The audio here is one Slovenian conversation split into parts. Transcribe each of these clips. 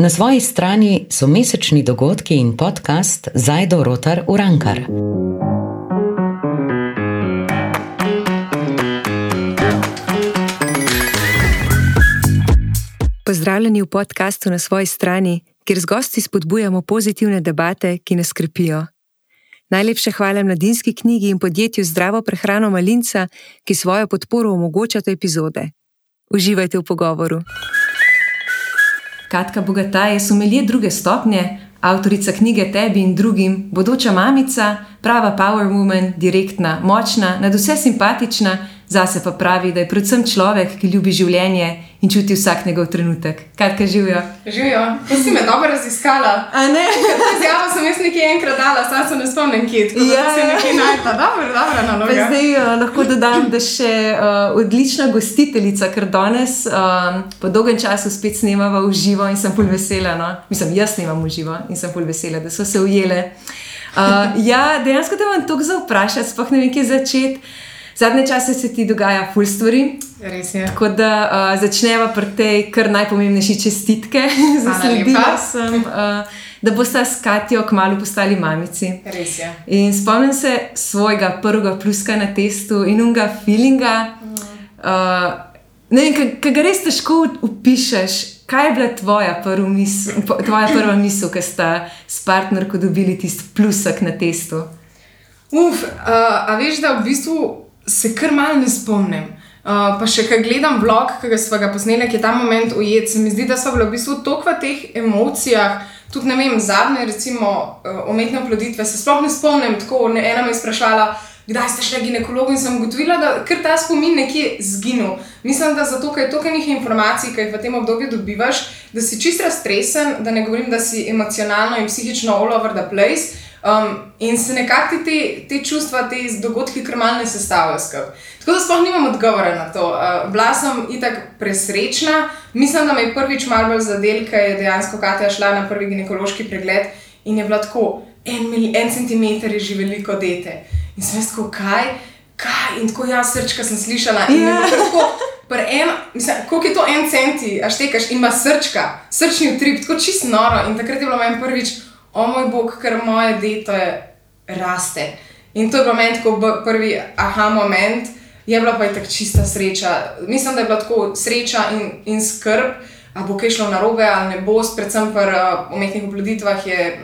Na svoji strani so mesečni dogodki in podcast Zajdo Rotar Urankar. Pozdravljeni v podkastu na svoji strani, kjer z gosti spodbujamo pozitivne debate, ki nas skrbijo. Najlepša hvala mladinski knjigi in podjetju Zdravo prehrano Malinca, ki svojo podporo omogočata epizode. Uživajte v pogovoru. Katka Bogata je somelje druge stopnje, avtorica knjige Tebi in drugim, bodoča mamica, prava power woman, direktna, močna, nad vse simpatična, zase pa pravi, da je predvsem človek, ki ljubi življenje in čuti vsak njegov trenutek. Kaj živijo? Živijo, to si me dobro raziskala. Zjavo sem jaz nekaj enkrat dala, sam se ne spomnim, kje ja. se nekaj najta. Dobro, dobro, na noge. Zdaj uh, lahko dodam, da še uh, odlična gostiteljica, ker danes uh, po dolgem času spet snemava v živo in sem pol vesela. No? Mislim, jaz snemam v živo in sem pol vesela, da so se ujele. Uh, ja, dejansko te imam toliko za vprašati, sploh ne vem, kje začeti. Zadnje čase se ti dogaja ful stvari. Res je. Tako da uh, začneva pri tej kar najpomembnejši čestitke za sledilce. Uh, da boste s Katijo kmalo postali mamici. Res je. In spomnim se svojega prvega pluska na testu in unga feelinga. Uh, ne vem, kaj ga res težko upišeš. Kaj je bila tvoja, misl, tvoja prva misel, ki ste s partnerko dobili tisti plusek na testu? Uf, uh, a veš, da v bistvu se kar malo ne spomnim. Uh, pa še kaj gledam vlog, ki smo ga posneli, ki je ta moment ujet. Se mi zdi, da so bile v bistvu toliko v teh emocijah. Tudi ne vem, zadnje, recimo, uh, umetne oploditve, se sploh ne spomnim. Tako ena me je sprašvala, kdaj ste šli ginekologu in sem ugotovila, da kar ta spomin nekje zginil. Mislim, da zato, ker je toliko nekih informacij, ki jih v tem obdobju dobivaš, da si čisto stresen, da ne govorim, da si emocionalno in psihično all over the place. Um, in se nekako te, te čustva, te dogodki, krmalne sestavljajo skupaj. Tako da sploh nimam odgovora na to. Uh, bila sem itak presrečna, mislim, da me je prvič malo bolj zadel, ker je dejansko Katja šla na prvi ginekološki pregled in je bilo tako, en, en centimeter je že veliko dete. In sem jaz tako, kaj, kaj, in tako jaz srčka sem slišala. Yeah. Kako je to en centi, a štekaš, ima srčka, srčni utrip, tako čist noro. In takrat je bilo meni prvič o moj bog, ker moje dete raste. In to je bil moment, ko je prvi aha moment, je bila pa je tako čista sreča. Mislim, da je bila tako sreča in, in skrb, ali bo kaj šlo na robe ali ne bo, predvsem pri uh, umetnih oploditvah je.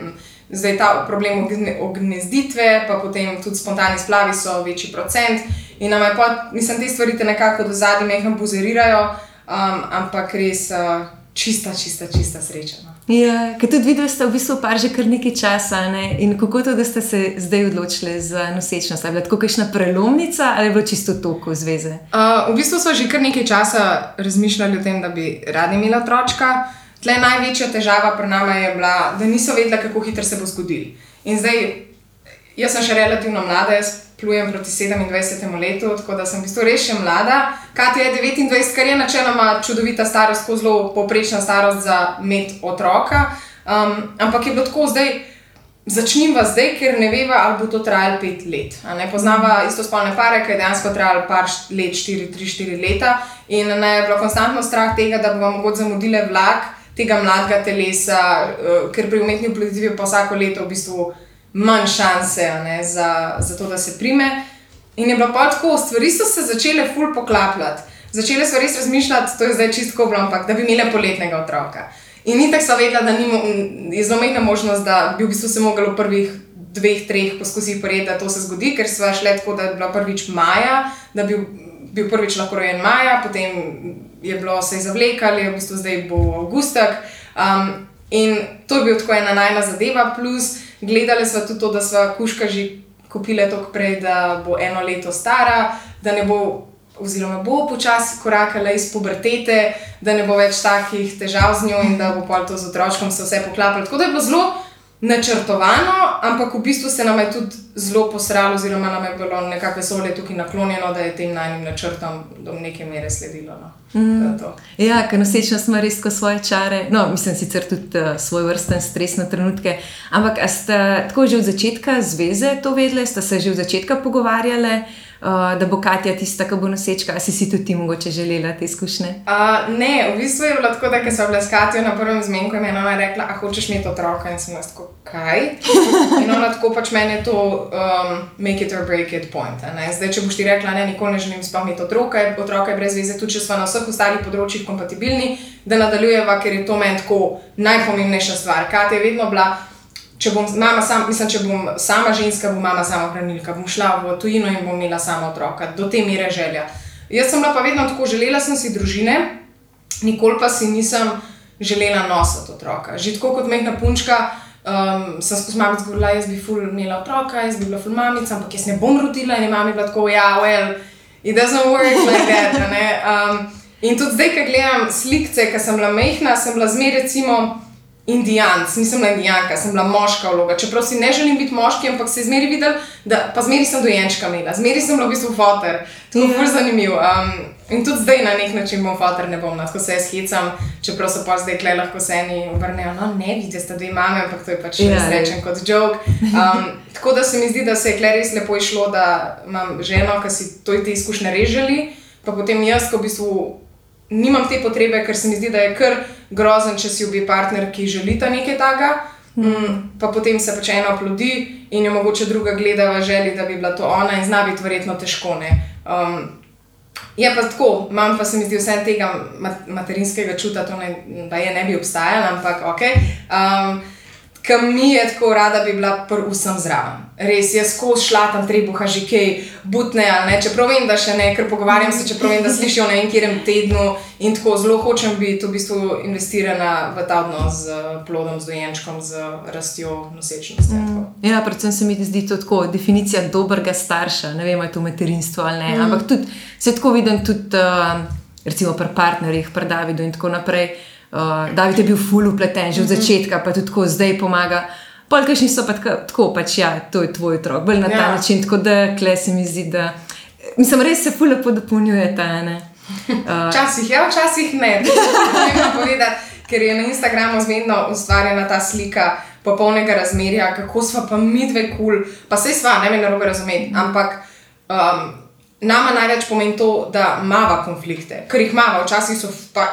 Zdaj ta problem ognezditve, pa potem tudi spontani splavi so večji procent. In nam je pa, mislim, te stvari te nekako do zadnjih mehko pozorirajo, um, ampak res uh, čista, čista, čista sreča. No. Ja, ker tudi videl ste v bistvu par že kar nekaj časa. Ne? In kako to, da ste se zdaj odločili za nosečnost? Je bila to kakšna prelomnica ali je bilo čisto toliko zveze? Uh, v bistvu smo že kar nekaj časa razmišljali o tem, da bi radi imeli otroka. Tle največja težava pri nami je bila, da niso vedeli, kako hitro se bo zgodil. In zdaj, jaz sem še relativno mlada, jaz plujem proti 27 letu, tako da sem v bistvu res še mlada. Kati je 29, kar je načeloma čudovita starost, zelo poprečna starost za med otroka. Um, ampak je bilo tako zdaj. Začnimo zdaj, ker ne veva, ali bo to trajalo pet let. Poznava isto spolne pare, ki je dejansko trajalo par let, štiri, tri, štiri leta. In ne je bilo konstantno strah tega, da bomo mogoče zamudili vlak tega mladega telesa, uh, ker pri umetni oploditvi pa vsako leto v bistvu manj šanse ne, za, za to, da se prime. In je bilo pa tako, stvari so se začele ful poklapljati. Začele so res razmišljati, to je zdaj čisto bilo, ampak da bi imeli poletnega otroka. In ni tako so vedela, da ni, je zelo majhna možnost, da bi v bistvu se moglo v prvih dveh, treh poskusih prijeti, da to se zgodi, ker smo šli tako, da je bila prvič maja, da bi bil prvič lahko rojen maja, potem je bilo se zavlekali, v bistvu zdaj bo avgustak. Um, in to je bil tako ena najna zadeva, plus Gledali smo tudi to, da smo kuška že kupili tako prej, da bo eno leto stara, da ne bo, oziroma bo počasi korakala iz pubertete, da ne bo več takih težav z njo in da bo pol to z otroškom se vse poklapljalo. Tako da je bilo zelo načrtovano, ampak v bistvu se nam je tudi zelo posralo, oziroma nam je bilo nekako vesolje tukaj naklonjeno, da je tem najnim načrtom do neke mere sledilo. No. Mm. Ja, ker nosečnost ima res svoje čare, no, mislim, sicer tudi uh, svoj vrsten stres na trenutke. Ampak ste tako že od začetka zveze to vedeli, ste se že od začetka pogovarjali? Uh, da bo Katja tista, ki bo nosečka. A si si tudi ti mogoče želela te izkušnje? Uh, ne, v bistvu je bilo tako, da smo bili s Katijo na prvem zmenku in je ona rekla, a hočeš imeti otroka in sem jaz tako, kaj? In ona tako pač meni je to um, make it or break it point. Zdaj, če boš ti rekla, ne, nikoli ne želim sploh imeti otroka, je- otroka je brez veze, tudi če smo na vseh ostalih področjih kompatibilni, da nadaljujeva, ker je to meni tako najpomembnejša stvar. Katja je vedno bila. Če bom, mama sam, mislim, če bom sama ženska, bo mama sama hranilka, bom šla v tujino in bom imela sama otroka, do te mere želja. Jaz sem bila pa vedno tako, želela sem si družine, nikoli pa si nisem želela nositi otroka. Že tako kot mehna punčka, um, sem skozi mamo govorila, jaz bi ful imela otroka, jaz bi bila ful mamica, ampak jaz ne bom rodila in je mami bila tako, ja, well, it doesn't work like that. Um, in tudi zdaj, ko gledam slike, ko sem bila mehna, sem bila zmeraj recimo. Indijanc, nisem bila indijanka, sem bila moška vloga. Čeprav si ne želim biti moški, ampak se je zmeri videl, da pa zmeri sem dojenčka imela, zmeri sem bila v bistvu fotor. To je zelo zanimivo. Um, in tudi zdaj na nek način bom fotor, ne bom, no, tako se jaz hecam, čeprav so pa zdaj kle lahko se eni obrnejo, no ne vidite, sta dve mame, ampak to je pač Ja, yeah, ja. kot joke. Um, tako da se mi zdi, da se je kle res lepo išlo, da imam ženo, ki si to te izkušnje reželi, pa potem jaz, ko v bistvu nimam te potrebe, ker se mi zdi, da je kar grozen, če si obi partner, ki želita nekaj takega. Mm, pa potem se pač ena oplodi in jo mogoče druga gleda v želji, da bi bila to ona, in zna biti verjetno težko. ne. Um, je pa tako, imam pa se mi zdi vse tega mat- materinskega čuta, to ne, da je ne bi obstajalo, ampak ok. Um, Kam mi je tako rada, bi bila pri vsem zraven. Res, jaz skozi šla tam trebuha že kaj, butne ali ne, čeprav vem, da še ne, ker pogovarjam se, čeprav vem, da slišijo na enem tednu in tako zelo hočem biti v bistvu investirana v ta odnos z plodom, z dojenčkom, z rastjo nosečnosti. Mm. Ja, predvsem se mi zdi to tako definicija dobrega starša. Ne vem, je to materinstvo ali ne. Mm. Ampak tudi, se tako vidim tudi uh, recimo pri partnerjih, pri Davidu in tako naprej. Uh, David je bil ful upleten že od začetka, pa tudi tako zdaj pomaga. Polkašni so pa tako, tako pač ja, to je tvoj otrok, bolj na ta Ja. način, tako da kle se mi zdi, da. Mislim, res se ful lepo dopolnjujete. a ne. Uh, Včasih ja, včasih ne. Pomembno povedati, ker je na Instagramu zmerno ustvarjena ta slika popolnega razmerja, kako smo pa mi dve kul, cool. pa se sva, ne me narobe razumeti, ampak um, nama največ pomeni to, da mava konflikte, ker jih mava, včasih, so,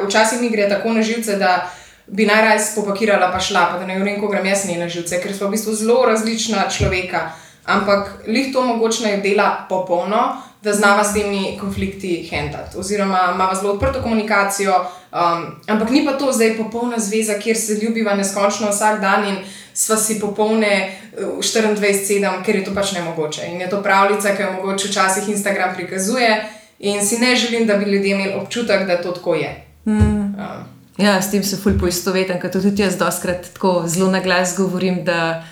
včasih mi gre tako na živce, da bi najraje spopakirala pa šla, pa da ne vem, ko grem jaz ni na živce, ker smo v bistvu zelo različna človeka. Ampak lih to mogoče dela popolno, da znava s temi konflikti handlati. Oziroma, ima zelo odprto komunikacijo, um, ampak ni pa to zdaj popolna zveza, kjer se ljubiva neskončno vsak dan in sva si popolne uh, 24-7, ker je to pač nemogoče. In je to pravljica, ki jo mogoče včasih Instagram prikazuje, in si ne želim, da bi ljudje imeli občutek, da to tako je. Mm. Um, Ja, s tem se ful poistovetim, ker to tudi jaz doskrat tako zelo na glas govorim. Da,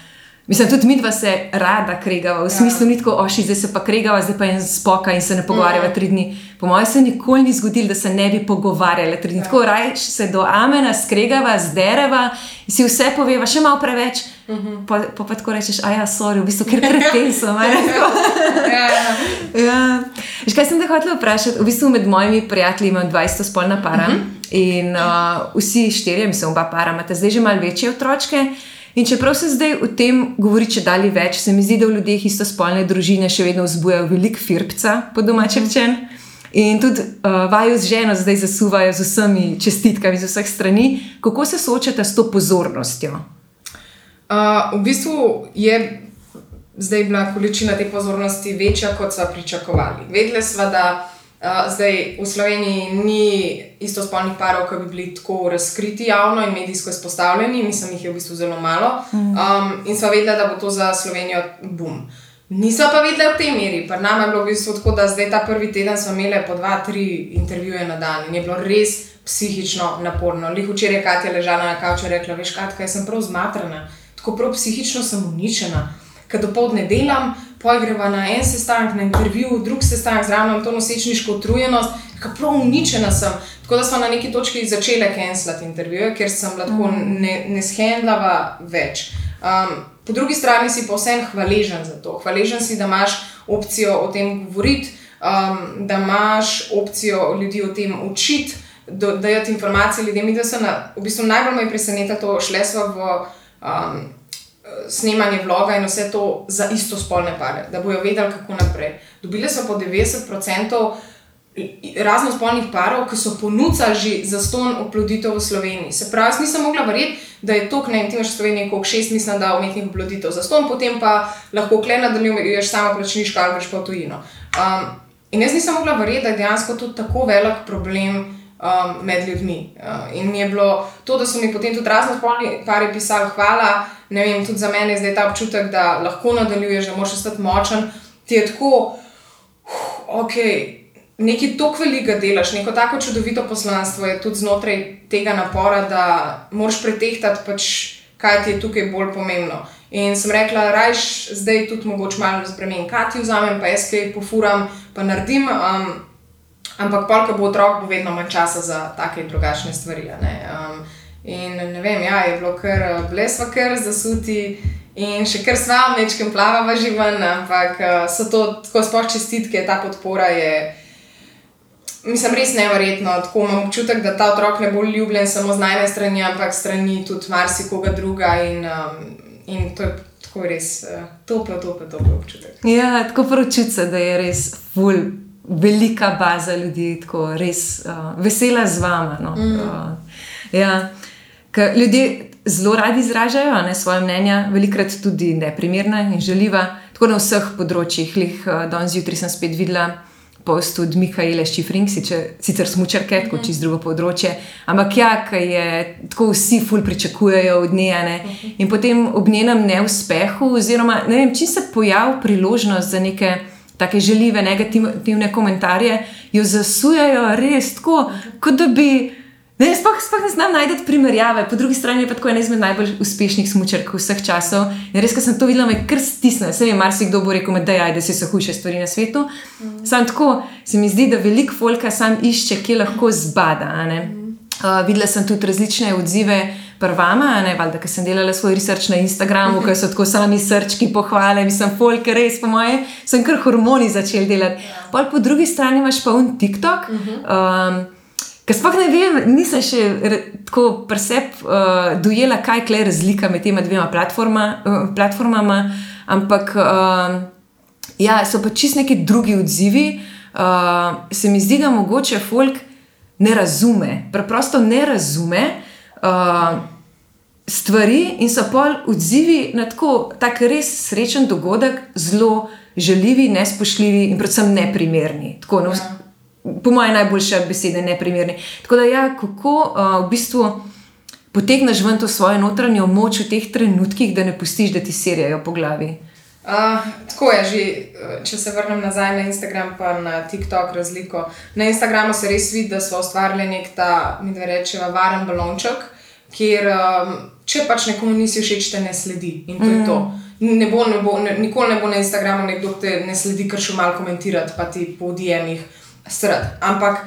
mislim, tudi mi dva se rada kregava, v smislu ni tako, oši, zdaj se pa kregava, zdaj pa je spoka in se ne pogovarjava tri dni. Po mojem se nikoli ni zgodilo, da se ne bi pogovarjali tri dni. Tako raj se do amena skregava, zdereva in si vse poveva, še malo preveč. Pa, pa, pa tako rečeš, a ja, sorry, v bistvu, ker kreten sem. a ne, tako. ja, ja. Ja. Veš, kaj sem te hotel vprašati? V bistvu med mojimi prijatelji imam 20 spolna para uh -huh. in uh, vsi štirje, mislim, oba para imata zdaj že malo večje otročke. In čeprav se zdaj o tem govori, če dalje več, se mi zdi, da v ljudeh istospolne družine še vedno vzbujajo velik firpca, po domače rečen. In tudi uh, vaju z ženo zdaj zasuvajo z vsemi čestitkami z vseh strani. Kako se soočate s to pozornostjo? Uh, v bistvu je zdaj bila količina te pozornosti večja, kot smo pričakovali. Vedeli smo, da uh, zdaj v Sloveniji ni istospolnih parov, ki bi bili tako razkriti javno in medijsko izpostavljeni, mislim, jih je v bistvu zelo malo. Um, in smo vedeli, da bo to za Slovenijo bum. Nismo pa videli v tej meri, pa nam je bilo v bistvu tako, da zdaj ta prvi teden smo imeli po dva, tri intervjuje na dan in je bilo res psihično naporno. Lih včeraj je Katja ležala na kavču in rekla: Veš, kaj sem prav zmatrana, tako prav psihično sem uničena. Ker dopoledne delam, pojgreva na en sestanek, na intervju, drug sestanek, zraven to nosečniško utrujenost, prav uničena sem. Tako da smo na neki točki začeli cancelati intervjuje, ker sem bila tako ne, ne shendlava več. Um, po drugi strani si pa vsem hvaležen za to. Hvaležen si, da imaš opcijo o tem govoriti, um, da imaš opcijo ljudi o tem učiti, da dajati informacije ljudem. In da na, v bistvu najbolj me je presenetilo to, šle smo v. Um, snemanje vloga in vse to za isto spolne pare, da bojo vedeli, kako naprej. Dobile so po 90% razno spolnih parov, ki so ponudili že za ston oploditev v Sloveniji. Se pravi, nisem mogla verjeti, da je to, ne vem, ti imaš v Sloveniji koliko šest, mislim, da umetnih oploditev za ston, potem pa lahko kle nadaljuješ sama plačniška ali greš pa v tujino. Um, in jaz nisem mogla verjeti, da je dejansko to tako velik problem. Um, med ljudmi. Uh, in mi je bilo to, da so mi potem tudi razno spolni pari pisali, hvala, ne vem, tudi za mene je zdaj ta občutek, da lahko nadaljuješ, da moraš ostati močen. Ti je tako, uh, ok, nekaj tako velikega delaš, neko tako čudovito poslanstvo je tudi znotraj tega napora, da moraš pretehtati, pač, kaj ti je tukaj bolj pomembno. In sem rekla, rajš zdaj tudi mogoče malo spremenim, kaj ti vzamem, pa jaz kaj pofuram, pa naredim. Um, ampak, polk bo otrok, bo vedno manj časa za take in drugačne stvari. Um, in ne vem, ja, je bilo kar blesva, kar zasuti. In še kar sva, nečem plava, živan, ampak so to tako sploh čestitke, ta podpora je. Mislim, res nevrjetno. Tako imam občutek, da ta otrok ne bo ljubljen samo z najne strani, ampak strani tudi marsikoga druga. In, in to je tako res uh, toplo, toplo, toplo občutek. Ja, tako pročutim se, da je res ful, velika baza ljudi, tako res uh, vesela z vama. No? Mm. Uh, ja. Ljudje zelo radi izražajo ne, svoje mnenja, velikrat tudi neprimerna in želiva, tako na vseh področjih. Lih, uh, danes zjutraj sem spet videla post od Mihajla Šifring, sicer smočarke, tako mhm. čez drugo področje, ampak ja, ki je tako vsi ful pričakujejo od nje. Ne? Mhm. In potem ob njenem neuspehu, oziroma ne vem, če se pojavi priložnost za neke. Take želive, negativne komentarje jo zasujajo res tako, kot da bi Ne, sploh, sploh ne znam najti primerjave, po drugi strani pa tako ena izmed najbolj uspešnih smočark vseh časov. In res, ko sem to videla, me kar stisne. Se vem, marsikdo bo rekel, da, jaj, da so hujše stvari na svetu. Mm. Sam tako se mi zdi, da veliko folka sam išče, kje lahko zbada. Mm. Uh, videla sem tudi različne odzive prvama, ne valjda, ker sem delala svoj research na Instagramu, ker so tako sami srčki pohvale, mislim, folk, res po moje, sem kar hormoni začel delati. Ja. Pa po drugi strani imaš pa un TikTok. Um, Ker sploh ne vem, nisem še tako presep uh, dojela, kaj je razlika med tema dvema platforma, uh, platformama, ampak uh, ja, so pa čist neki drugi odzivi. Uh, se mi zdi, da mogoče folk ne razume, preprosto ne razume uh, stvari in so pol odzivi na tako tak res srečen dogodek, zelo želivi, nespošljivi in predvsem neprimerni. Tako, no, ja po mojem, najboljše besede, ne primerni. Tako da, ja, kako uh, v bistvu potegneš ven to svojo notranjo moč v teh trenutkih, da ne pustiš, da ti serijo po glavi. Uh, tako je že, če se vrnem nazaj na Instagram, pa na TikTok razliko. Na Instagramu se res vidi, da smo ustvarili nek ta, mi da rečemo, varen balonček, kjer um, če pač nekomu nisi všeč, te ne sledi in to mm. je to. Ne bo, ne bo, ne, nikoli ne bo na Instagramu nekdo, ki te ne sledi, ker še malo komentirati, pa ti po DM-ih sred. Ampak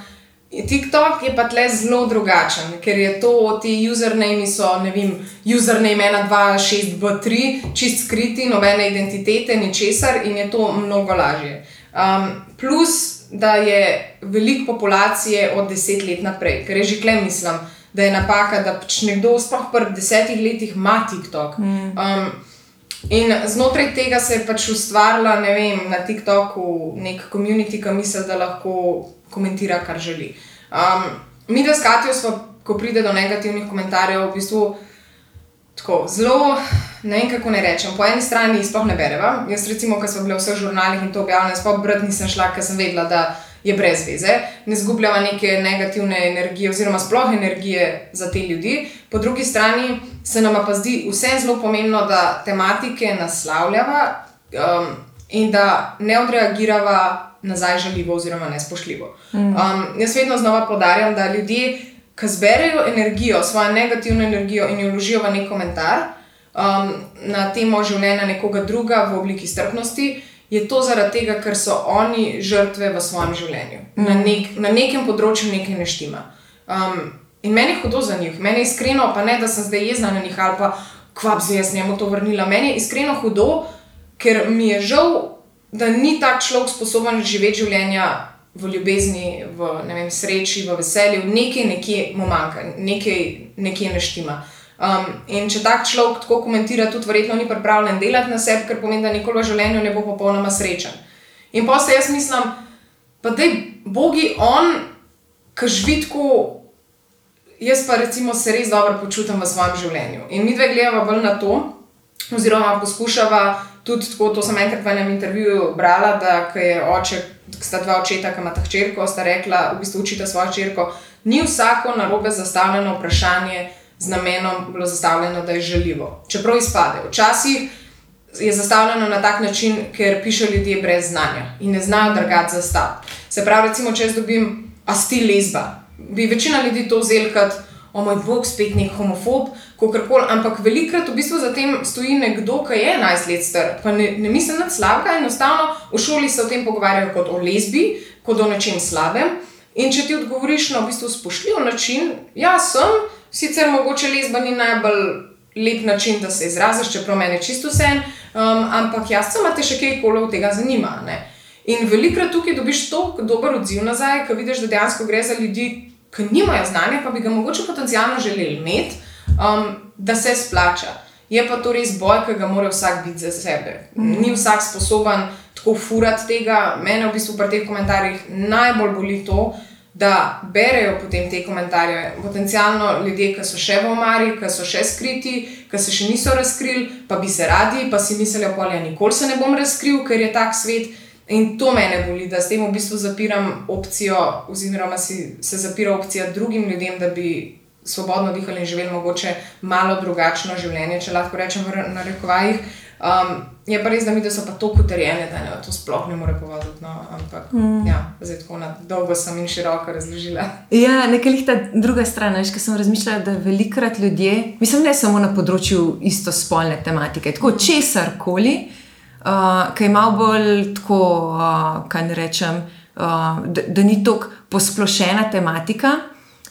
TikTok je pa tle zelo drugačen, ker je to, ti username so, ne vem, username 1, 2, 6, 2, 3, čist skriti, nobene identitete, ničesar in je to mnogo lažje. Um, plus, da je veliko populacije od 10 let naprej, ker je že klem mislim. Da je napaka, da pač nekdo sploh v desetih letih ima TikTok. Mm. Um, In znotraj tega se je pač ustvarila vem, na TikToku nek komunity, ki misli, da lahko komentira, kar želi. Um, mi, da skatijo, smo, ko pride do negativnih komentarjev, v bistvu tako zelo, ne vem kako ne rečem. Po eni strani sploh ne bereva. Jaz, recimo, ko sem bila v vseh žurnalih in to objavljena, sploh brati nisem šla, ker sem vedela, da je brez veze, ne zgubljava neke negativne energije, oziroma sploh energije za te ljudi. Po drugi strani se nam pa zdi vse zelo pomembno, da tematike naslavljava um, in da ne odreagirava nazaj žaljivo oziroma nespošljivo. Mm. Um, jaz vedno znova podarjam, da ljudje, ki zberejo energijo, svojo negativno energijo in jo vložijo v nek komentar um, na temo življenja nekoga druga v obliki strpnosti je to zaradi tega, ker so oni žrtve v svojem življenju. Mm. Na, nek, na nekem področju nekaj ne štima. Um, in meni je hudo za njih, meni je iskreno, pa ne da sem zdaj jezna na njih ali pa kvap zdaj jaz njemu to vrnila. Meni je iskreno hudo, ker mi je žal, da ni tak človek sposoben živeti življenja. V ljubezni, v vem, sreči, v veselju, nekaj, nekje mu manjka, nekaj, nekaj ne štima. Um, in če tak človek tako komentira, tudi verjetno ni pripravljen delati na sebi, ker pomeni, da nikoli v življenju ne bo popolnoma srečen. In pa se jaz mislim, pa da je Bogi on, ki živi tako. Jaz pa recimo se res dobro počutim v svojem življenju. In mi dve gledamo bolj na to, oziroma poskušava tudi tako, to sem enkrat v enem intervjuju brala, da je oče, sta dva očeta, ki imata hčerko, sta rekla, v bistvu učita svojo hčerko, ni vsako narobe zastavljeno vprašanje z namenom bilo zastavljeno, da je želivo. Čeprav izpade. Včasih je zastavljeno na tak način, ker pišejo ljudje brez znanja in ne znajo drugače zastaviti. Se pravi, recimo, če jaz dobim, a sti lesba, bi večina ljudi to vzel kot o moj bog, spet nek homofob, kakorkoli. Ampak velikrat v bistvu za tem stoji nekdo, ki je 11 let star, pa ne, ne misli na slabega, enostavno v šoli se o tem pogovarjajo kot o lesbi, kot o nečem slabem. In če ti odgovoriš na v bistvu spoštljiv način, ja, sem, sicer mogoče lesba ni najbolj lep način, da se izraziš, čeprav meni čisto vse, um, ampak jaz sem, te še kaj koli od tega zanima. Ne? In velikrat tukaj dobiš tako dober odziv nazaj, ker vidiš, da dejansko gre za ljudi, ki nimajo znanja, pa bi ga mogoče potencialno želeli imeti, um, da se splača. Je pa to res boj, ki ga mora vsak biti za sebe. Mm. Ni vsak sposoben tako furati tega. Mene v bistvu pri teh komentarjih najbolj boli to, da berejo potem te komentarje. Potencialno ljudje, ki so še v omari, ki so še skriti, ki se še niso razkrili, pa bi se radi, pa si mislijo, da ja, nikoli se ne bom razkril, ker je tak svet. In to mene boli, da s tem v bistvu zapiram opcijo, oziroma si, se zapira opcija drugim ljudem, da bi svobodno dihali in živeli mogoče malo drugačno življenje, če lahko rečem na rekovajih. Um, je pa res, da mi da so pa tako utrjene, da ne, to sploh ne more povedati. No, ampak, mm. ja, zdaj tako na dolgo sem in široko razložila. Ja, nekaj jih ta druga stran, veš, sem razmišljala, da velikrat ljudje, mislim, ne samo na področju istospolne tematike, tako mm. česar koli uh, ki je malo bolj tako, uh, kaj ne rečem, uh, da, da ni tako posplošena tematika,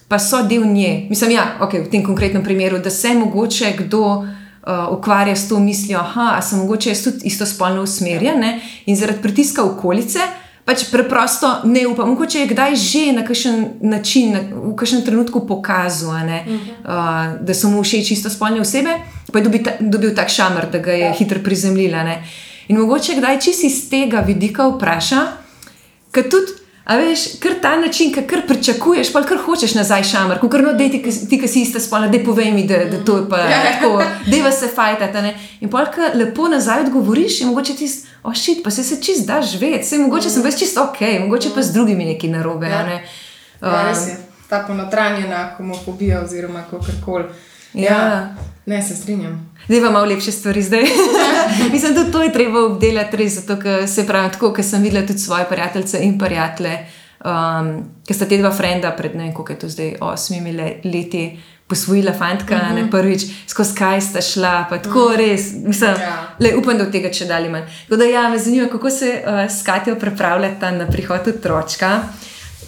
pa so del nje. Mislim, ja, okay, v tem konkretnem primeru, da se mogoče kdo. Uh, ukvarja s to mislijo, da sem mogoče jaz tudi istospolno usmerjen ne? in zaradi pritiska okolice, pač preprosto ne upam. Mogoče je kdaj že na kakšen način, na, v kakšnem trenutku pokazal, uh -huh. uh, da so mu všeč istospolne osebe, pa je dobil, ta, dobil tak šamr, da ga je ja. hitro prizemljila. Uh, In mogoče kdaj čisi iz tega vidika vpraša, ker tudi. A veš, kar ta način, ki kar pričakuješ, pa kar hočeš nazaj šamar, kot no, da ti, ti, ki si ista spolna, da povej mi, da, da to je pa ja. tako, da vas se fajta. In pa kar lepo nazaj odgovoriš, in mogoče ti, ošit, oh pa se, se čist daš ved, se mogoče mm. sem res čist ok, mogoče pa z drugimi neki narobe. Ja. Ne? Um, ja, res je, ta ponotranjena homofobija oziroma kako koli. Ja. ja, ne se strinjam. Zdaj pa malo lepše stvari zdaj. Mislim, da to je treba obdelati res, zato ker se pravi tako, ker sem videla tudi svoje prijatelje in prijatelje, um, ker sta te dva frenda pred ne vem, koliko je to zdaj, osmimi leti. Posvojila fantka, uh -huh. ne mhm. prvič, skozi kaj sta šla, pa tako uh mhm. -huh. res. Mislim, ja. le, upam, da od tega če dalje manj. Tako da, ja, me zanima, kako se uh, s Katijo pripravljata na prihod otročka.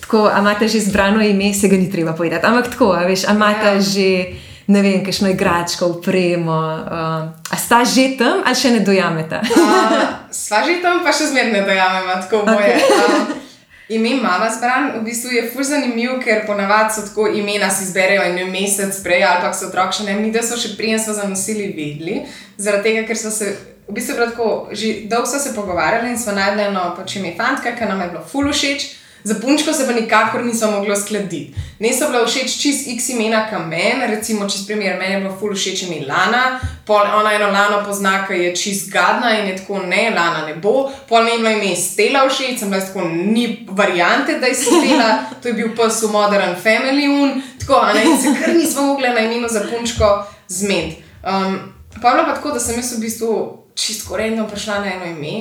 Tako, a imate že izbrano ime, se ga ni treba povedati. Ampak tako, a veš, a imate ja. že ne vem, kakšno igračko, upremo. Uh, a sta že tam ali še ne dojamete? uh, sva že tam, pa še zmeraj ne dojamemo, tako boje. Okay. Uh, Ime mama zbran, v bistvu je fur zanimiv, ker ponavadi so tako imena si izberejo je mesec prej, ali pa so otroci še ne, mi da so še prijem smo zanosili vedli, zaradi tega, ker so se, v bistvu tako, že dolgo so se pogovarjali in smo najdeli eno pač ime fantka, ker nam je bilo ful všeč. Za punčko se pa nikakor niso mogli uskladiti. Ne so bila všeč čist x imena kamen, recimo, čist primer, meni je bilo ful všeč ime Lana, pol ona eno Lano pozna, ki je čist gadna in je tako ne, Lana ne bo, pol mi je bilo ime Stela všeč, sem bila tako ni variante, da je Stela, to je bil pa su Modern Family un, tako, a ne, se kar nismo mogli na imenu za punčko zmed. Um, pa je bilo pa tako, da sem jaz v bistvu čist korenno prišla na eno ime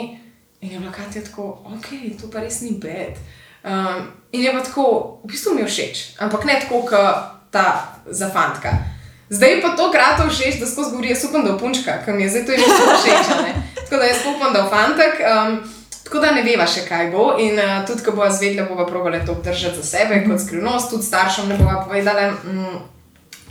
in je bila Katja tako, ok, to pa res ni bed. Um, in je pa tako, v bistvu mi je všeč, ampak ne tako, kot ta za fantka. Zdaj pa to kratko všeč, da skozi govori, jaz upam, da je punčka, ki mi je zdaj to že všeč. Tako da jaz upam, da je fantek. Um, tako da ne veva še, kaj bo. In uh, tudi, ko bo zvedela, bo pa probala to obdržati za sebe, kot skrivnost, tudi staršem ne bo povedala, mm,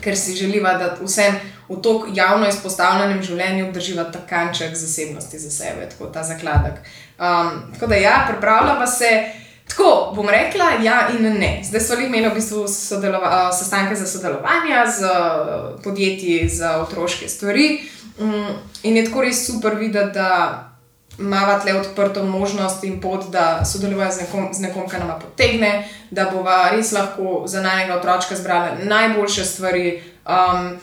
ker si želiva, da vsem v to javno izpostavljenem življenju obdrživa ta kanček zasebnosti za sebe, tako ta zakladek. Um, tako da ja, pripravljava se. Tako bom rekla, ja in ne. Zdaj smo imeli v bistvu sodelova, sestanke za sodelovanje z podjetji za otroške stvari. Mm, in je tako res super videti, da imamo tle odprto možnost in pot, da sodelujemo z nekom, z nekom, ki nam potegne, da bova res lahko za najnega otroka zbrala najboljše stvari. Um,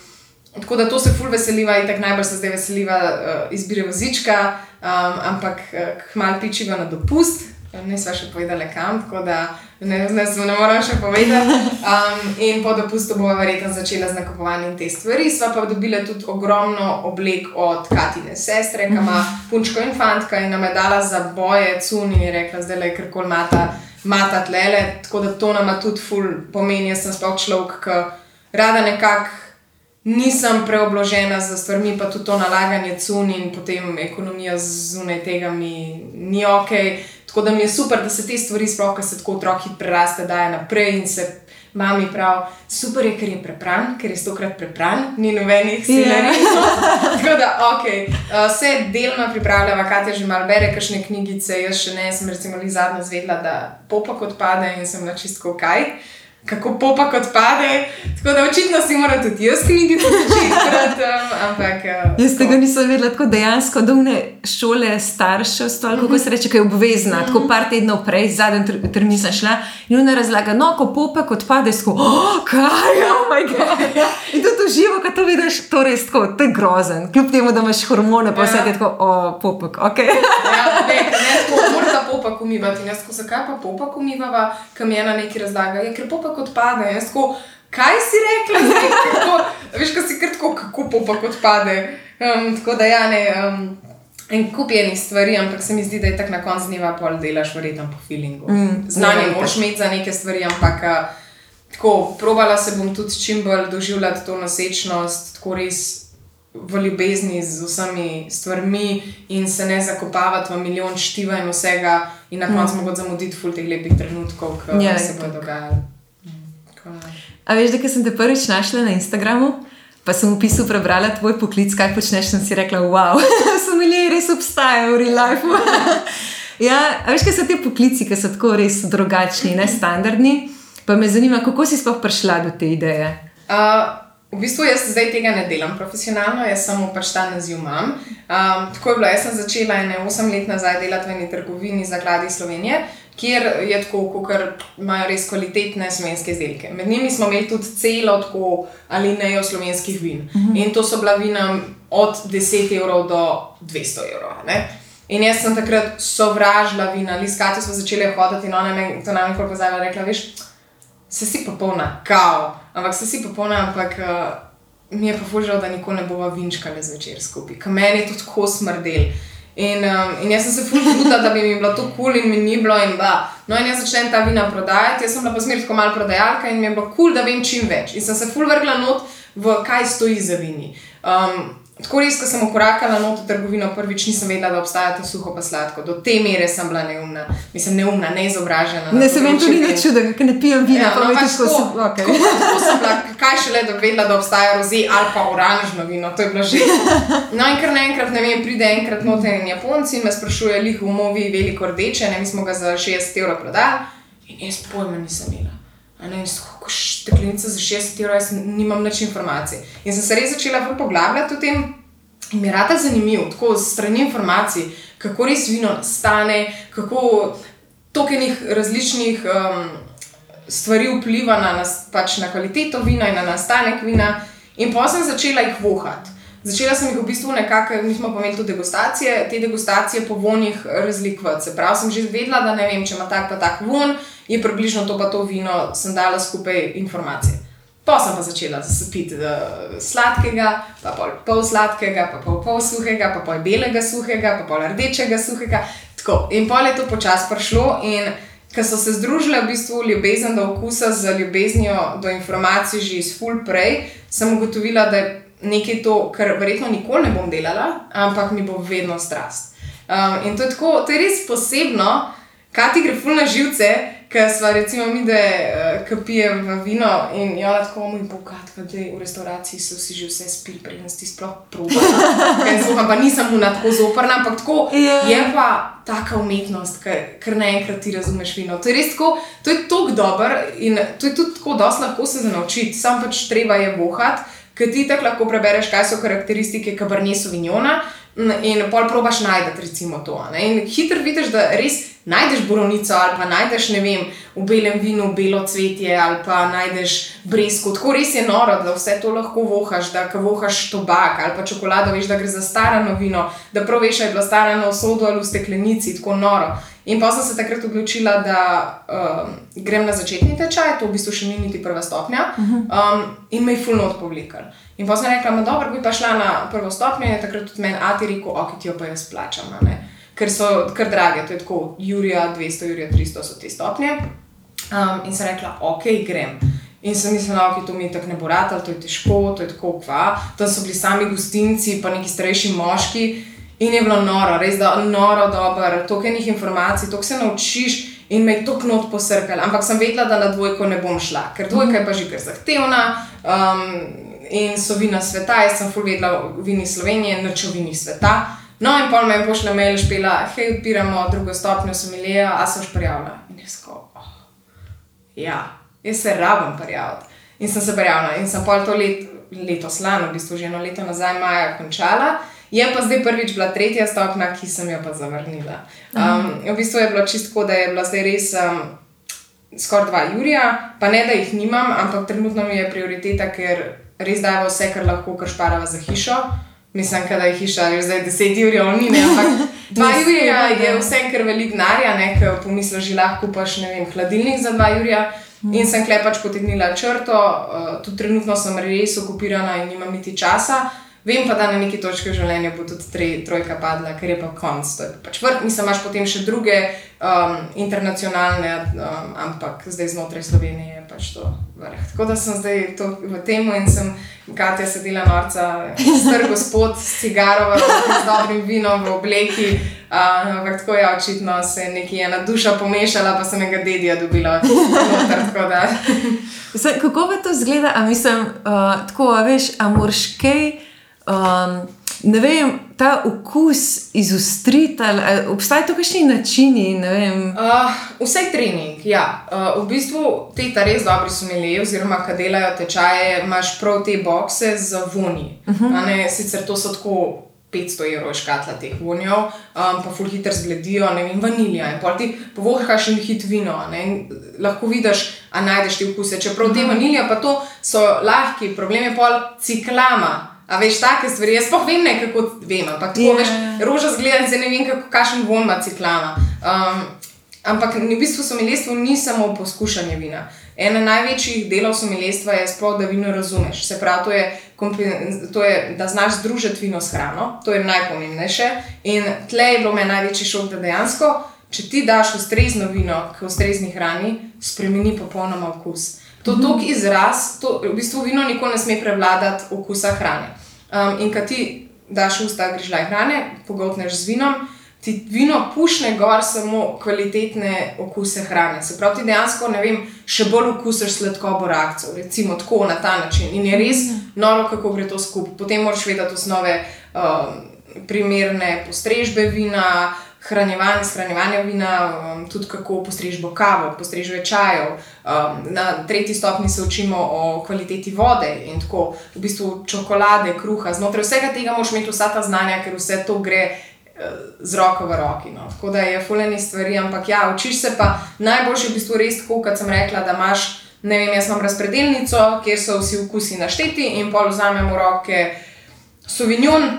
tako da to se ful veseliva in tako najbolj se zdaj veseliva uh, izbire vozička, um, ampak uh, hmal pičiva na dopust. Ne sva še povedala kam, tako da ne, ne, ne moram še povedati. Um, in po dopustu bomo verjetno začela z nakupovanjem te stvari. Sva pa dobila tudi ogromno oblek od Katine sestre, ki ima punčko in fantka in nam je dala za boje, cuni in rekla, zdaj le kar kol mata, mata tlele. Tako da to nama tudi ful pomeni, jaz sem sploh človek, ki rada nekako. Nisem preobložena za stvarmi, pa tudi to nalaganje cuni in potem ekonomija zunaj tega mi ni ok. Tako da mi je super, da se te stvari, sploh, ko se tako otroki preraste, daje naprej in se mami pravi, super je, ker je prepran, ker je stokrat prepran, ni nobenih silerij. Yeah. tako da, ok, uh, vse delno pripravljava, kaj je že malo bere, kakšne knjigice, jaz še ne, sem recimo zadnjo zvedla, da popak odpade in sem na čistko kaj. Okay kako popa kot pade. Tako da očitno si mora tudi jaz knjigi početi. Ampak. Uh, jaz tega nisem vedela, tako dejansko dolne šole staršev, stvar, kako se reče, je obvezna. Mm -hmm. Tako par tednov prej, zadnji termin sem šla in ona razlaga, no, ko popa kot pade, sko, oh, kaj oh moj bog. In to živo, ko to vidiš, to res tako, to je grozen. Kljub temu, da imaš hormone, pa vse je tako, o, popek, ok. ja, ne, ne, tako, popak umivati. Jaz, ko se kaj pa popak umivava, kam je na neki razlaga, je ker popak kot pade. Jaz, ko, kaj si rekla? Veš, ko si krtko, kako popa kot pade. Um, tako da ja, ne. Um, En kup enih stvari, ampak se mi zdi, da je tako na koncu dneva pol delaš, verjetno po feelingu. Mm, Znanje moraš imeti za neke stvari, ampak tako, probala se bom tudi čim bolj doživljati to nosečnost, tako res v ljubezni z vsemi stvarmi in se ne zakopavati v milijon štiva in vsega, in na koncu mm. mogoče zamuditi ful teh lepih trenutkov, ki ja, se bodo dogajali. A veš, da sem te prvič našla na Instagramu, pa sem v opisu prebrala tvoj poklic, kaj počneš, in si rekla, wow, so mi res obstajajo v real life. ja, a veš, kaj so ti poklici, ki so tako res drugačni, ne standardni. Pa me zanima, kako si sploh prišla do te ideje. Uh, V bistvu jaz zdaj tega ne delam profesionalno, jaz samo pač ta naziv imam. Um, tako je bilo, jaz sem začela ene 8 let nazaj delati v eni trgovini za gladi Slovenije, kjer je tako, kot imajo res kvalitetne slovenske izdelke. Med njimi smo imeli tudi celo tako ali nejo slovenskih vin. Uh mhm. -huh. In to so bila vina od 10 evrov do 200 evrov. Ne? In jaz sem takrat sovražila vina, liskati smo začeli hoditi in ona me to nam je pokazala in rekla, veš, se si popolna, kao, ampak se si popolna, ampak uh, mi je pa fužal, da nikoli ne bova vinčkali zvečer skupaj, ker meni je to tako smrdel. In, um, in jaz sem se fulžila, da bi mi bilo to kul cool in mi ni bilo. In no, in jaz začnem ta vina prodajati, jaz sem pa smer tako malo prodajalka in mi je bilo kul, cool, da vem čim več. In sem se fulvrgla not v kaj stoji za vini. Um, Tako res, ko sem ukorakala na to trgovino, prvič nisem vedela, da obstaja to suho pa sladko. Do te mere sem bila neumna, mislim, neumna, neizobražena. Ne, se vem, tudi ne čudem, ker ne pijem vina. Ja, no, pač tako, tako, okay. tako, tako sem bila, kaj še le, da vedela, da obstaja roze ali pa oranžno vino, to je bilo že. No, in kar naenkrat, ne vem, pride enkrat noter in Japonci me sprašuje, lih v movi veliko rdeče, ne, mi smo ga za 60 evrov prodali in jaz pojma nisem imela. Ne, kako šteklenica za 60 evrov, jaz nimam več informacij. In sem se res začela poglabljati v tem, in mi je rada zanimiv, tako z strani informacij, kako res vino stane, kako tokenih različnih um, stvari vpliva na, nas, pač na kvaliteto vina in na nastanek vina. In pa sem začela jih vohati. Začela sem jih v bistvu nekako, mi smo pomenili tudi degustacije, te degustacije po vonjih razlikovati. Se pravi, sem že vedela, da ne vem, če ima tak pa tak von, je približno to pa to vino, sem dala skupaj informacije. Pa sem pa začela piti uh, sladkega, pa pol, pol sladkega, pa pol, pol suhega, pa pol belega suhega, pa pol rdečega suhega. Tako. In pol je to počasi prišlo. In ker so se združile v bistvu ljubezen do okusa z ljubeznijo do informacij že iz full prej, sem ugotovila, da je nekaj to, kar verjetno nikoli ne bom delala, ampak mi bo vedno strast. Um, in to je, tako, to je res posebno, kaj ti gre full na živce ker smo recimo mi, da uh, kapijem vino in je ona tako moj bog, da v restavraciji so vsi že vse spili, preden si sploh probrali. Zvoham pa nisem mu na tako zoprna, ampak tako Ja. je pa taka umetnost, ker, ker naenkrat ti razumeš vino. To je res tako, to je tako dober in to je tudi tako dosti lahko se naučiti, sam pač treba je vohati. Ker ti tako lahko prebereš, kaj so karakteristike Cabernet Sauvignona, m, in pol probaš najti, recimo, to. ne. In hitro vidiš, da res najdeš borovnico ali pa najdeš, ne vem, v belem vinu belo cvetje ali pa najdeš bresko. Tako res je noro, da vse to lahko vohaš, da vohaš tobak ali pa čokolado, veš, da gre za starano vino, da prav veš, ali je bilo starano v sodu ali v steklenici, tako noro. In pa sem se takrat odločila, da um, grem na začetni tečaj, to v bistvu še ni niti prva stopnja, mhm. um, in me je fulno odpovlikal. In pa sem rekla, da dobro, bi pa šla na prvo stopnjo, in je takrat tudi meni Ati rekel, ok, ti jo pa jaz plačam, ker so kar drage, to je tako, Jurija 200, Jurija 300 so te stopnje. Um, in sem rekla, ok, grem. In sem mislila, no, da to mi tako ne bo rad, to je težko, to je tako kva. Tam so bili sami gostinci, pa neki starejši moški. In je bilo noro, res da noro, dobro, toliko enih informacij, toliko se naučiš in me je to knot posrkalo. Ampak sem vedela, da na dvojko ne bom šla, ker dvojka je pa že kar zahtevna. Um, in so vina sveta, jaz sem ful vedela o vini Slovenije, noč o vini sveta. No, in pol me je pošla mail, špela, hej, odpiramo drugo stopnjo somelija, a se už prijavila. In jaz ko, oh, ja, jaz se rabim prijaviti. In sem se prijavila in sem pol to let, letos lano, v bistvu že eno leto nazaj, maja, končala. Je pa zdaj prvič bila tretja stopnja, ki sem jo pa zavrnila. Um, v bistvu je bilo čisto, da je bila zdaj res um, skoraj dva Jurija, pa ne da jih nimam, ampak trenutno mi je prioriteta, ker res dajo vse, kar lahko, kar šparava za hišo. Mislim, da je hiša že zdaj 10 Jurijev, ni ne, ampak 2 Ne, Jurija seveda. je vse, kar velik denarja, ker pomisliš, že lahko kupaš, ne vem, hladilnik za 2 Jurija. In sem klepač potegnila črto, uh, tudi trenutno sem res okupirana in nimam niti časa. Vem pa, da na neki točki v življenju bo tudi tre, trojka padla, ker je pa konc. To je pač vrh, mislim, imaš potem še druge um, internacionalne, um, ampak zdaj znotraj Slovenije je pač to vrh. Tako da sem zdaj to v tem in sem Katja sedela norca, star gospod s cigaro, v roki, z dobrim vinom v obleki. Uh, ampak tako je očitno se je neki ena duša pomešala, pa sem enega dedija dobila noter. Zdaj, kako pa to zgleda, a mislim, uh, tako, a veš, a moraš kaj, um, ne vem, ta okus izostriti, ali obstajajo to kakšni načini. Uh, vse je trening. Ja. Uh, v bistvu te ta res dobri somelije, oziroma ki delajo tečaje, imaš prav te bokse z voni. Uh -huh. Sicer to so tako 500 evrov škatla teh vonjev, um, pa ful hitro zgledijo, ne vem, vanilija. In pol ti povohaš in hit vino, ne, in lahko vidiš, a najdeš te okuse. Čeprav te vanilija, pa to so lahki, problem je pol ciklama. A veš, take stvari, jaz pa vem, ne, kako vem, ampak tako Ja. veš, roža zgleda in zdaj ne vem, kako, kakšen von ima ciklama. Um, ampak v bistvu someljestvo ni samo poskušanje vina. Ena največjih delov someljestva je sploh, da vino razumeš. Se pravi, to je, to je, da znaš združiti vino s hrano, to je najpomembnejše. In tle je bilo meni največji šok, da dejansko, če ti daš ustrezno vino k ustrezni hrani, spremeni popolnoma okus. To je tok izraz, to, v bistvu vino nikoli ne sme prevladati okusa hrane. Um, in kad ti daš v usta grižljaj hrane, pogotneš z vinom, ti vino pušne gor samo kvalitetne okuse hrane. Se pravi, ti dejansko ne vem, še bolj okusiš sladkobo reakcijo, recimo tako na ta način. In je res noro, kako gre to skupaj. Potem moraš vedeti osnove um, primerne postrežbe vina. Hranjevanje, shranjevanje vina, um, tudi kako postrežbo kavo, postrežbe čajev. Um, na tretji stopni se učimo o kvaliteti vode in tako, v bistvu čokolade, kruha. Znotraj vsega tega moraš imeti vsa ta znanja, ker vse to gre eh, z roko v roki. No. Tako da je fuleni stvari, ampak ja, učiš se pa najboljše v bistvu res tako, kot sem rekla, da imaš, ne vem, jaz imam razpredelnico, kjer so vsi okusi našteti in pol vzamem v roke sovinjon,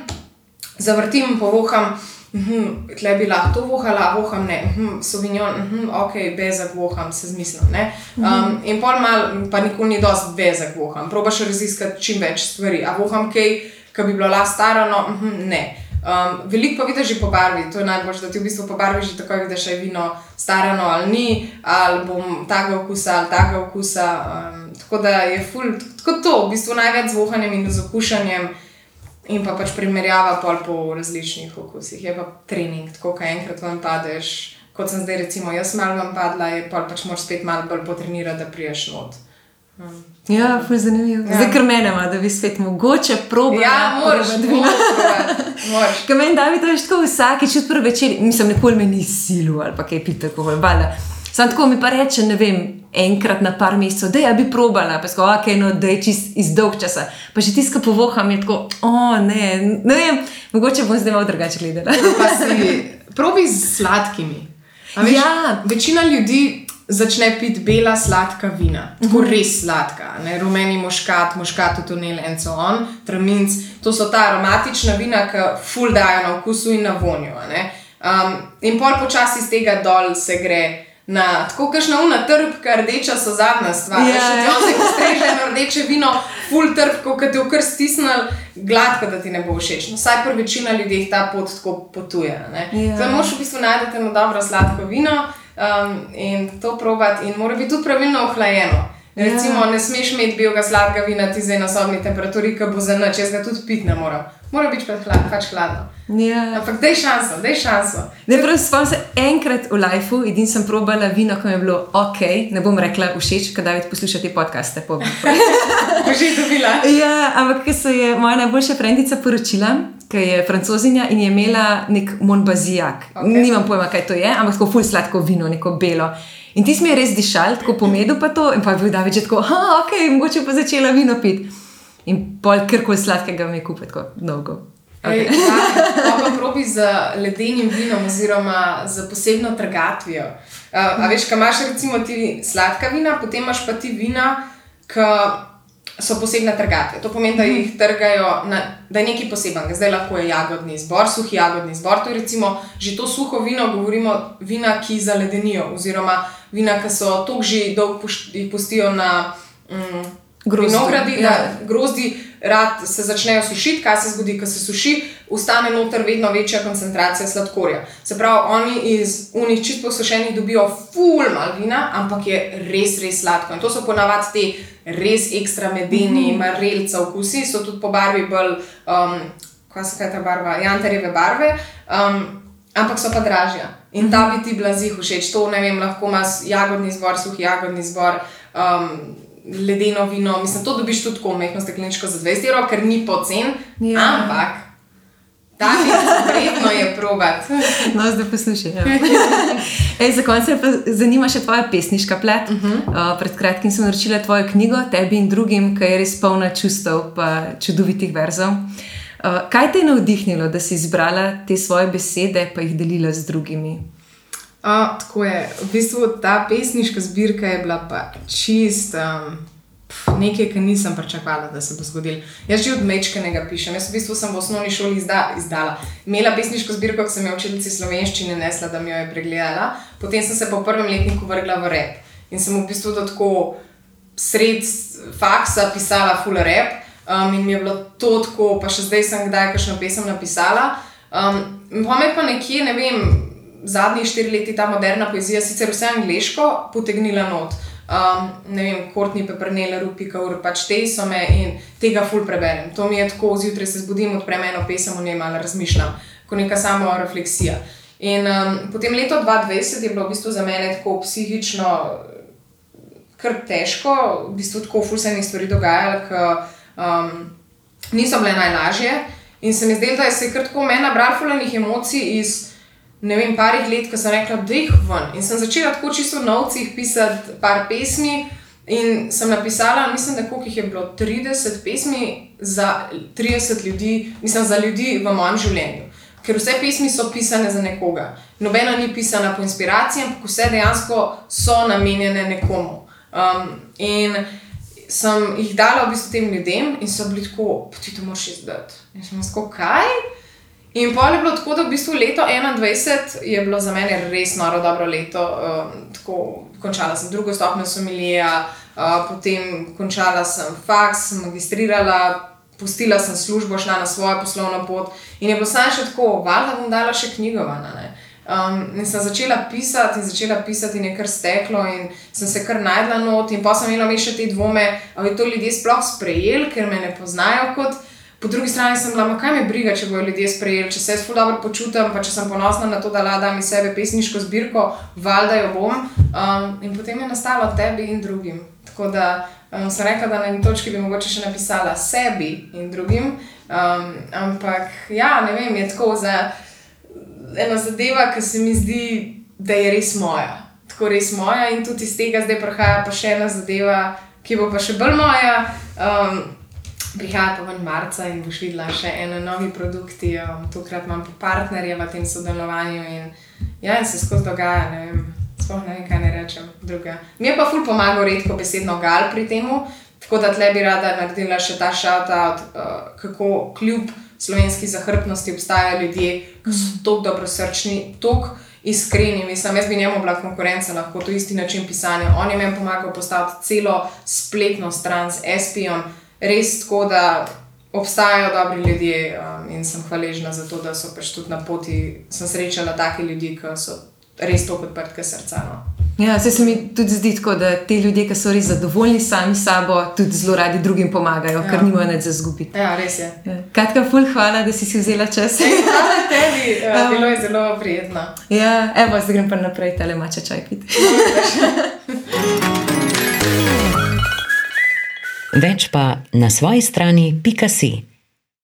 zavrtim, povoham. Mhm, Tle bi lahko to vohala, voham ne, mhm, sovinjon, mhm, ok, bezak voham, se zmislim. ne. Um, in pol mal, pa nikoli ni dosti bezak voham, probaš raziskati čim več stvari. A voham kaj, ki bi bilo la starano, mhm, ne. Um, veliko pa vidiš že po barvi, to je najbolj, da ti v bistvu po barvi že tako vidiš, da je vino starano ali ni, ali bom tega okusa ali tega okusa. Um, tako da je ful, tako to, v bistvu največ z vohanjem in z okušanjem. In pa pač primerjava pol po različnih okusih. Je pa trening, tako da enkrat vam padeš, kot sem zdaj, recimo, jaz malo vam padla, je pa pač moraš spet malo bolj potrenirati, da priješ not. Um, Ja, ful zanimivo. Ja. Zdaj, ker mene ima, da bi spet mogoče probala. ja, moraš, probati vino. moraš. Ker meni David, veš, tako vsakeč od prve večer, mislim, nikoli me ni silu ali pa kaj pite, tako valjda. Sam tako mi pa reče, ne vem, enkrat na par mesecev, da je bi probala, pa sko, ok, no, da je čist iz dolg časa. Pa že tiska povoham je tako, o ne, ne vem, mogoče bom zdaj malo drugače gledala. Si probi z sladkimi. A Veš, Ja. Večina ljudi začne piti bela sladka vina, tako res sladka, ne? rumeni moškat, moškat v tunel in so on, traminc. To so ta aromatična vina, ki ful dajo na okusu in na vonju. Um, in pol počasi iz tega dol se gre. Na, tako kakšna una trpka, rdeča so zadnja stvar. Ja, Yeah. ja. Če ti postreže na rdeče vino, full trpko, ki ti je kar stisnil, gladko, da ti ne bo všeč. No, vsaj pri večina ljudi ta pot tako potuje. Ja. Yeah. Zdaj moraš v bistvu najti eno dobro sladko vino um, in to probati, in mora biti tudi pravilno ohlajeno. Recimo, ne smeš imeti belega sladkega vina ti zdaj na sobni temperaturi, ki bo za noč, jaz ga tudi piti ne morem. Mora biti pač, hlad, pač hladno. Ja. Ampak daj šanso, daj šanso. Ne, prav spomnim se enkrat v lifeu, edin sem probala vino, ko mi je bilo ok, ne bom rekla všeč, kadar David posluša te podcaste. po- Bo že dobila. Ja, ampak ker se je moja najboljša frendica poročila, ki je francozinja in je imela nek Monbazijak. Ok. Okay. Nimam pojma, kaj to je, ampak tako ful sladko vino, neko belo. In ti smo je res dišal, tako po medu pa to, in pa je bil David že tako, ah, ok, mogoče pa začela vino piti. In pol kar sladkega mi je kupiti, tako dolgo. Okay. Okay. Ja, pa probi z ledenim vinom, oziroma z posebno trgatvijo. Uh, a veš, kaj imaš recimo ti sladka vina, potem imaš pa ti vina, ki so posebne trgatve. To pomeni, da jih trgajo, na, da je nekaj posebnega. Zdaj lahko je jagodni zbor, suhi jagodni zbor. To je recimo že to suho vino, govorimo vina, ki zaledenijo, oziroma vina, ki so tako že dolgo pustijo na. Mm, Grozdu, Vinogradi, ja. da grozdi rad se začnejo sušiti, kaj se zgodi, ko se suši, ustane noter vedno večja koncentracija sladkorja. Se pravi, oni iz unih čist posušenih dobijo ful mal vina, ampak je res, res sladko. In to so ponavadi te res ekstra medeni, mm. marelca okusi, so tudi po barvi bolj, um, kaj se kaj ta barva, jantarjeve barve. Um, Ampak so pa dražja in ta bi ti bila zih všeč. To ne vem, lahko imaš jagodni zbor, suhi jagodni zbor, um, ledeno vino. Mislim, to dobiš tudi tako mehko stekleničko za 20 evrov, ker ni pocen. Ja. Ampak ta vredno je probat. No, zdaj poslušaj. Ja. Ej, za konec pa zanima še tvoja pesniška plet. Uh -huh. uh, pred kratkim sem naročila tvojo knjigo, tebi in drugim, ki je res polna čustev in čudovitih verzov. Uh, kaj te je navdihnilo, da si izbrala te svoje besede in jih delila z drugimi? Uh, tako je. V bistvu ta pesniška zbirka je bila pa čist. Um, pf, Nekaj, kar nisem pričakovala, da se bo zgodilo. Jaz že od mečkenega pišem. Jaz v bistvu sem v osnovni šoli izda, izdala. Imela pesniško zbirko, ki sem jo učiteljici slovenščine nesla, da mi jo je pregledala. Potem sem se po prvem letniku vrgla v rep in sem v bistvu do tako sred faksa pisala full rap. Um, in mi je bilo to tako, pa še zdaj sem kdaj kakšno pesem napisala. Um, pa me pa nekje, ne vem, zadnjih štiri leti ta moderna poezija, sicer vse angliško, potegnila not. Um, ne vem, Kortni Pepernel, Rupika, Ur, pač te so me in tega ful preberem. To mi je tako, zjutraj se zbudim, odprem eno pesem, njej malo razmišljam, kot neka samo refleksija. In um, potem leto 2020 je bilo v bistvu za mene tako psihično kar težko, v bistvu tako ful se enih stvari dogajalo, ki um, niso bile najlažje. In se mi zdelo, da je se kar tako meni nabral fulanih emocij iz ne vem, parih let, ko sem rekla, da jih ven. In sem začela tako čisto v novcih pisati par pesmi. In sem napisala, mislim, da koliko jih je bilo 30 pesmi za 30 ljudi, mislim, za ljudi v mojem življenju. Ker vse pesmi so pisane za nekoga. Nobena ni pisana po inspiraciji, ampak vse dejansko so namenjene nekomu. Um, in sem jih dala v bistvu tem ljudem in so bili tako, "Pa ti to moraš izdati. In sem tako, kaj? In pol je bilo tako, da v bistvu leto 21 je bilo za mene res noro dobro leto. Um, tako, končala sem drugo stopnjo somilija, uh, potem končala sem faks, magistrirala, pustila sem službo, šla na svojo poslovno pot in je bilo samo še tako, valjda bom dala še knjigovana. Ne? Um, in sem začela pisati, in začela pisati, in je kar steklo, in sem se kar najdla not. In pa sem imela še te dvome, ali to ljudje sploh sprejeli, ker me ne poznajo kot Po drugi strani sem bila, "Ma kaj me briga, če bodo ljudje sprejeli, če se jaz ful dobro počutim, pa če sem ponosna na to, da ladam iz sebe pesniško zbirko, valjda jo bom. Um, in potem je nastalo tebi in drugim. Tako da um, sem rekla, da na eni točki bi mogoče še napisala sebi in drugim. Um, ampak ja, ne vem, je tako za ena zadeva, ki se mi zdi, da je res moja. Tako res moja in tudi iz tega zdaj prihaja pa še ena zadeva, ki bo pa še bolj moja. Um, Prihaja pa ven marca in boš videla še ene nove produkti, um, tokrat imam pa partnerje v tem sodelovanju in, ja, in se skozi dogaja. Ne vem, sploh ne vem, kaj ne rečem. Druga. Mi je pa ful pomagal redko besedno gal pri tem, tako da tle bi rada naredila še ta shout-out, uh, kako kljub slovenski zahrbtnosti obstajajo ljudje, ki so tako dobrosrčni, tako iskreni. Mislim, jaz bi njemu bila konkurenca, lahko to isti način pisanja. On je meni pomagal postaviti celo spletno stran z SP-om, res tako, da obstajajo dobri ljudje um, in sem hvaležna za to, da so pač tudi na poti, sem srečala take ljudi, ki so res tako odprtke srca. No. Ja, se mi tudi zdi tako, da ti ljudje, ki so res zadovoljni sami s sabo, tudi zelo radi drugim pomagajo, ja. ker nimajo nič za zgubiti. Ja, res je. Ja. Katka, ful, hvala, da si si vzela čas. Hvala tebi, uh, bilo je zelo prijetno. Ja, evo, zdaj grem pa naprej, tale mača čaj piti. Več pa na svoji strani pika si.